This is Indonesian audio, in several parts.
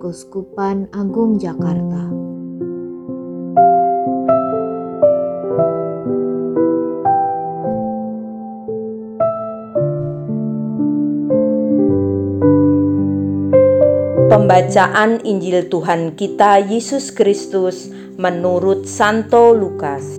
Kuskupan Agung Jakarta. Pembacaan Injil Tuhan kita Yesus Kristus menurut Santo Lukas.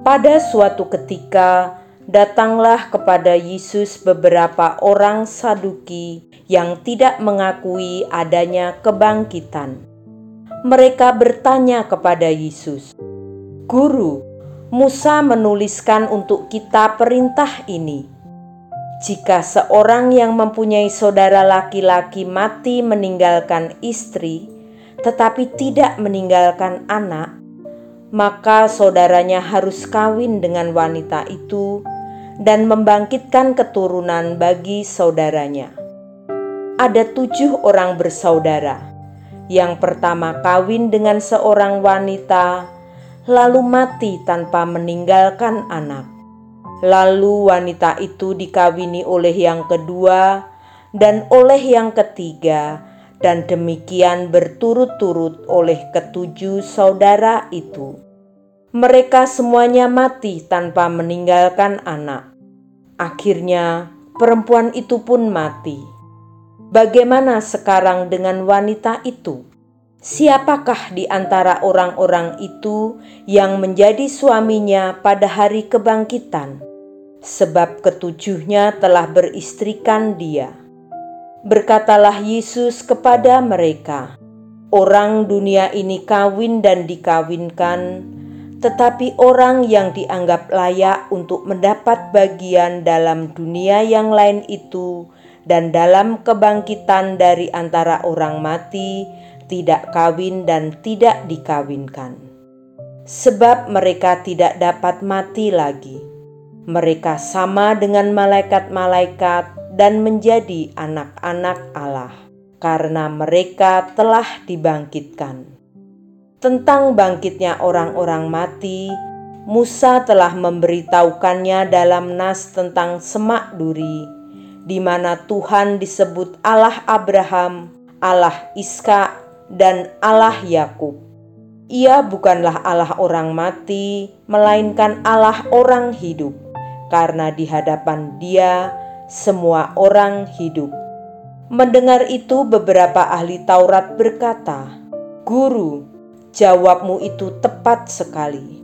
Pada suatu ketika, datanglah kepada Yesus beberapa orang Saduki yang tidak mengakui adanya kebangkitan. Mereka bertanya kepada Yesus, "Guru, Musa menuliskan untuk kita perintah ini: jika seorang yang mempunyai saudara laki-laki mati meninggalkan istri, tetapi tidak meninggalkan anak, maka saudaranya harus kawin dengan wanita itu dan membangkitkan keturunan bagi saudaranya. Ada tujuh orang bersaudara. Yang pertama kawin dengan seorang wanita, lalu mati tanpa meninggalkan anak. Lalu wanita itu dikawini oleh yang kedua dan oleh yang ketiga, dan demikian berturut-turut oleh ketujuh saudara itu. Mereka semuanya mati tanpa meninggalkan anak. Akhirnya, perempuan itu pun mati. Bagaimana sekarang dengan wanita itu? Siapakah di antara orang-orang itu yang menjadi suaminya pada hari kebangkitan? Sebab ketujuhnya telah beristrikan dia. Berkatalah Yesus kepada mereka, "Orang dunia ini kawin dan dikawinkan, tetapi orang yang dianggap layak untuk mendapat bagian dalam dunia yang lain itu dan dalam kebangkitan dari antara orang mati tidak kawin dan tidak dikawinkan, sebab mereka tidak dapat mati lagi. Mereka sama dengan malaikat-malaikat." dan menjadi anak-anak Allah, karena mereka telah dibangkitkan. Tentang bangkitnya orang-orang mati, Musa telah memberitahukannya dalam nas tentang semak duri, di mana Tuhan disebut Allah Abraham, Allah Iska, dan Allah Yakub. Ia bukanlah Allah orang mati, melainkan Allah orang hidup, karena di hadapan Dia semua orang hidup. Mendengar itu, beberapa ahli Taurat berkata, "Guru, jawabmu itu tepat sekali."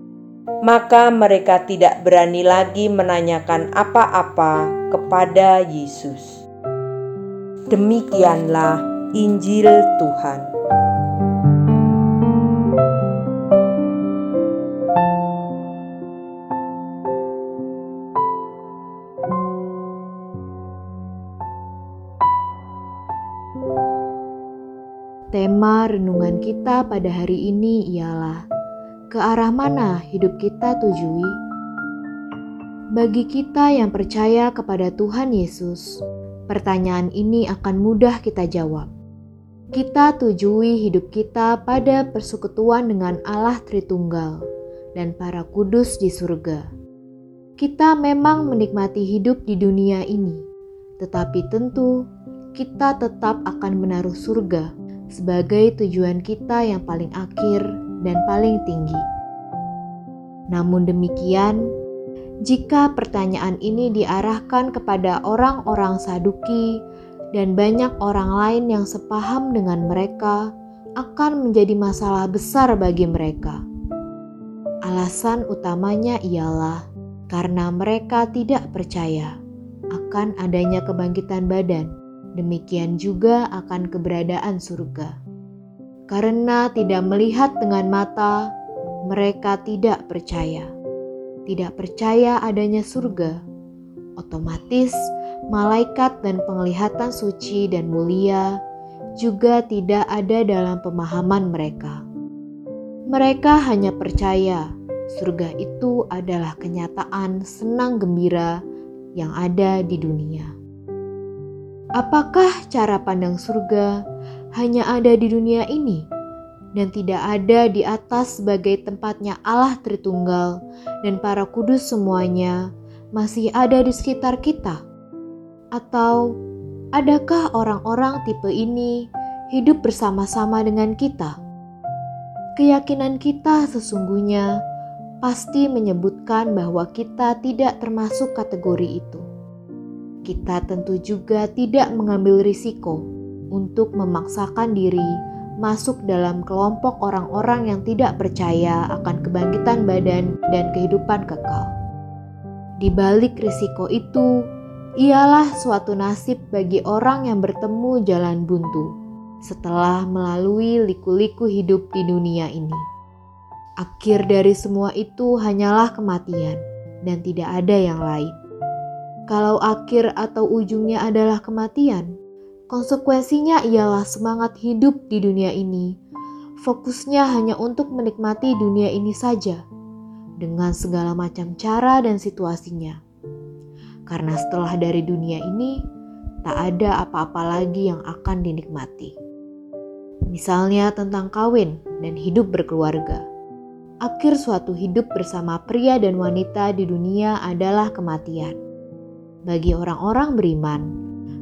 Maka mereka tidak berani lagi menanyakan apa-apa kepada Yesus. Demikianlah Injil Tuhan. Kita pada hari ini ialah ke arah mana hidup kita tujui? Bagi kita yang percaya kepada Tuhan Yesus, pertanyaan ini akan mudah kita jawab. Kita tujui hidup kita pada persekutuan dengan Allah Tritunggal dan para kudus di surga. Kita memang menikmati hidup di dunia ini, tetapi tentu kita tetap akan menaruh surga sebagai tujuan kita yang paling akhir dan paling tinggi. Namun demikian, Jika pertanyaan ini diarahkan kepada orang-orang Saduki dan banyak orang lain yang sepaham dengan mereka, akan menjadi masalah besar bagi mereka. Alasan utamanya ialah karena mereka tidak percaya akan adanya kebangkitan badan, demikian juga akan keberadaan surga. Karena tidak melihat dengan mata, mereka tidak percaya tidak percaya adanya surga, otomatis malaikat dan penglihatan suci dan mulia juga tidak ada dalam pemahaman mereka. Mereka hanya percaya surga itu adalah kenyataan senang gembira yang ada di dunia. Apakah cara pandang surga hanya ada di dunia ini? dan tidak ada di atas sebagai tempatnya Allah Tritunggal dan para kudus semuanya masih ada di sekitar kita? Atau adakah orang-orang tipe ini hidup bersama-sama dengan kita? Keyakinan kita sesungguhnya pasti menyebutkan bahwa kita tidak termasuk kategori itu. Kita tentu juga tidak mengambil risiko untuk memaksakan diri masuk dalam kelompok orang-orang yang tidak percaya akan kebangkitan badan dan kehidupan kekal. Di balik risiko itu, ialah suatu nasib bagi orang yang bertemu jalan buntu setelah melalui liku-liku hidup di dunia ini. Akhir dari semua itu hanyalah kematian, dan tidak ada yang lain. Kalau akhir atau ujungnya adalah kematian, Konsekuensinya ialah semangat hidup di dunia ini. Fokusnya hanya untuk menikmati dunia ini saja, dengan segala macam cara dan situasinya. Karena setelah dari dunia ini, tak ada apa-apa lagi yang akan dinikmati. Misalnya tentang kawin dan hidup berkeluarga. Akhir suatu hidup bersama pria dan wanita di dunia adalah kematian. Bagi orang-orang beriman,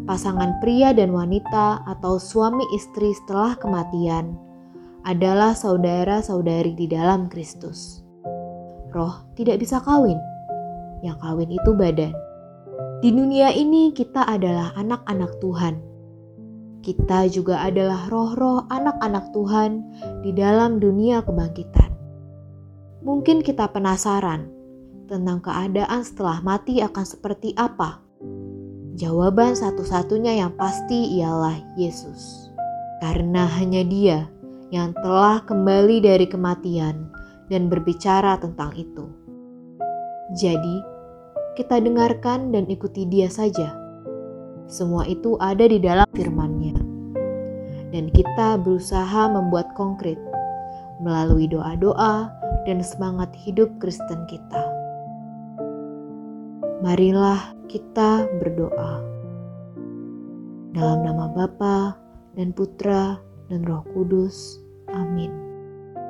pasangan pria dan wanita atau suami istri setelah kematian adalah saudara-saudari di dalam Kristus. Roh tidak bisa kawin, yang kawin itu badan. Di dunia ini kita adalah anak-anak Tuhan. Kita juga adalah roh-roh anak-anak Tuhan di dalam dunia kebangkitan. Mungkin kita penasaran tentang keadaan setelah mati akan seperti apa Jawaban satu-satunya yang pasti ialah Yesus. Karena hanya Dia yang telah kembali dari kematian dan berbicara tentang itu. Jadi, kita dengarkan dan ikuti Dia saja. Semua itu ada di dalam firman-Nya. Dan kita berusaha membuat konkret melalui doa-doa dan semangat hidup Kristen kita. Marilah kita berdoa. Dalam nama Bapa dan Putra dan Roh Kudus. Amin.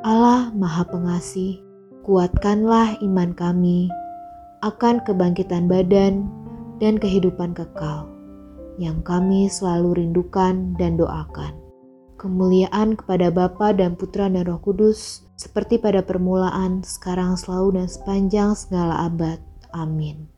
Allah Maha Pengasih, kuatkanlah iman kami akan kebangkitan badan dan kehidupan kekal yang kami selalu rindukan dan doakan. Kemuliaan kepada Bapa dan Putra dan Roh Kudus, seperti pada permulaan, sekarang, selalu, dan sepanjang segala abad. Amin.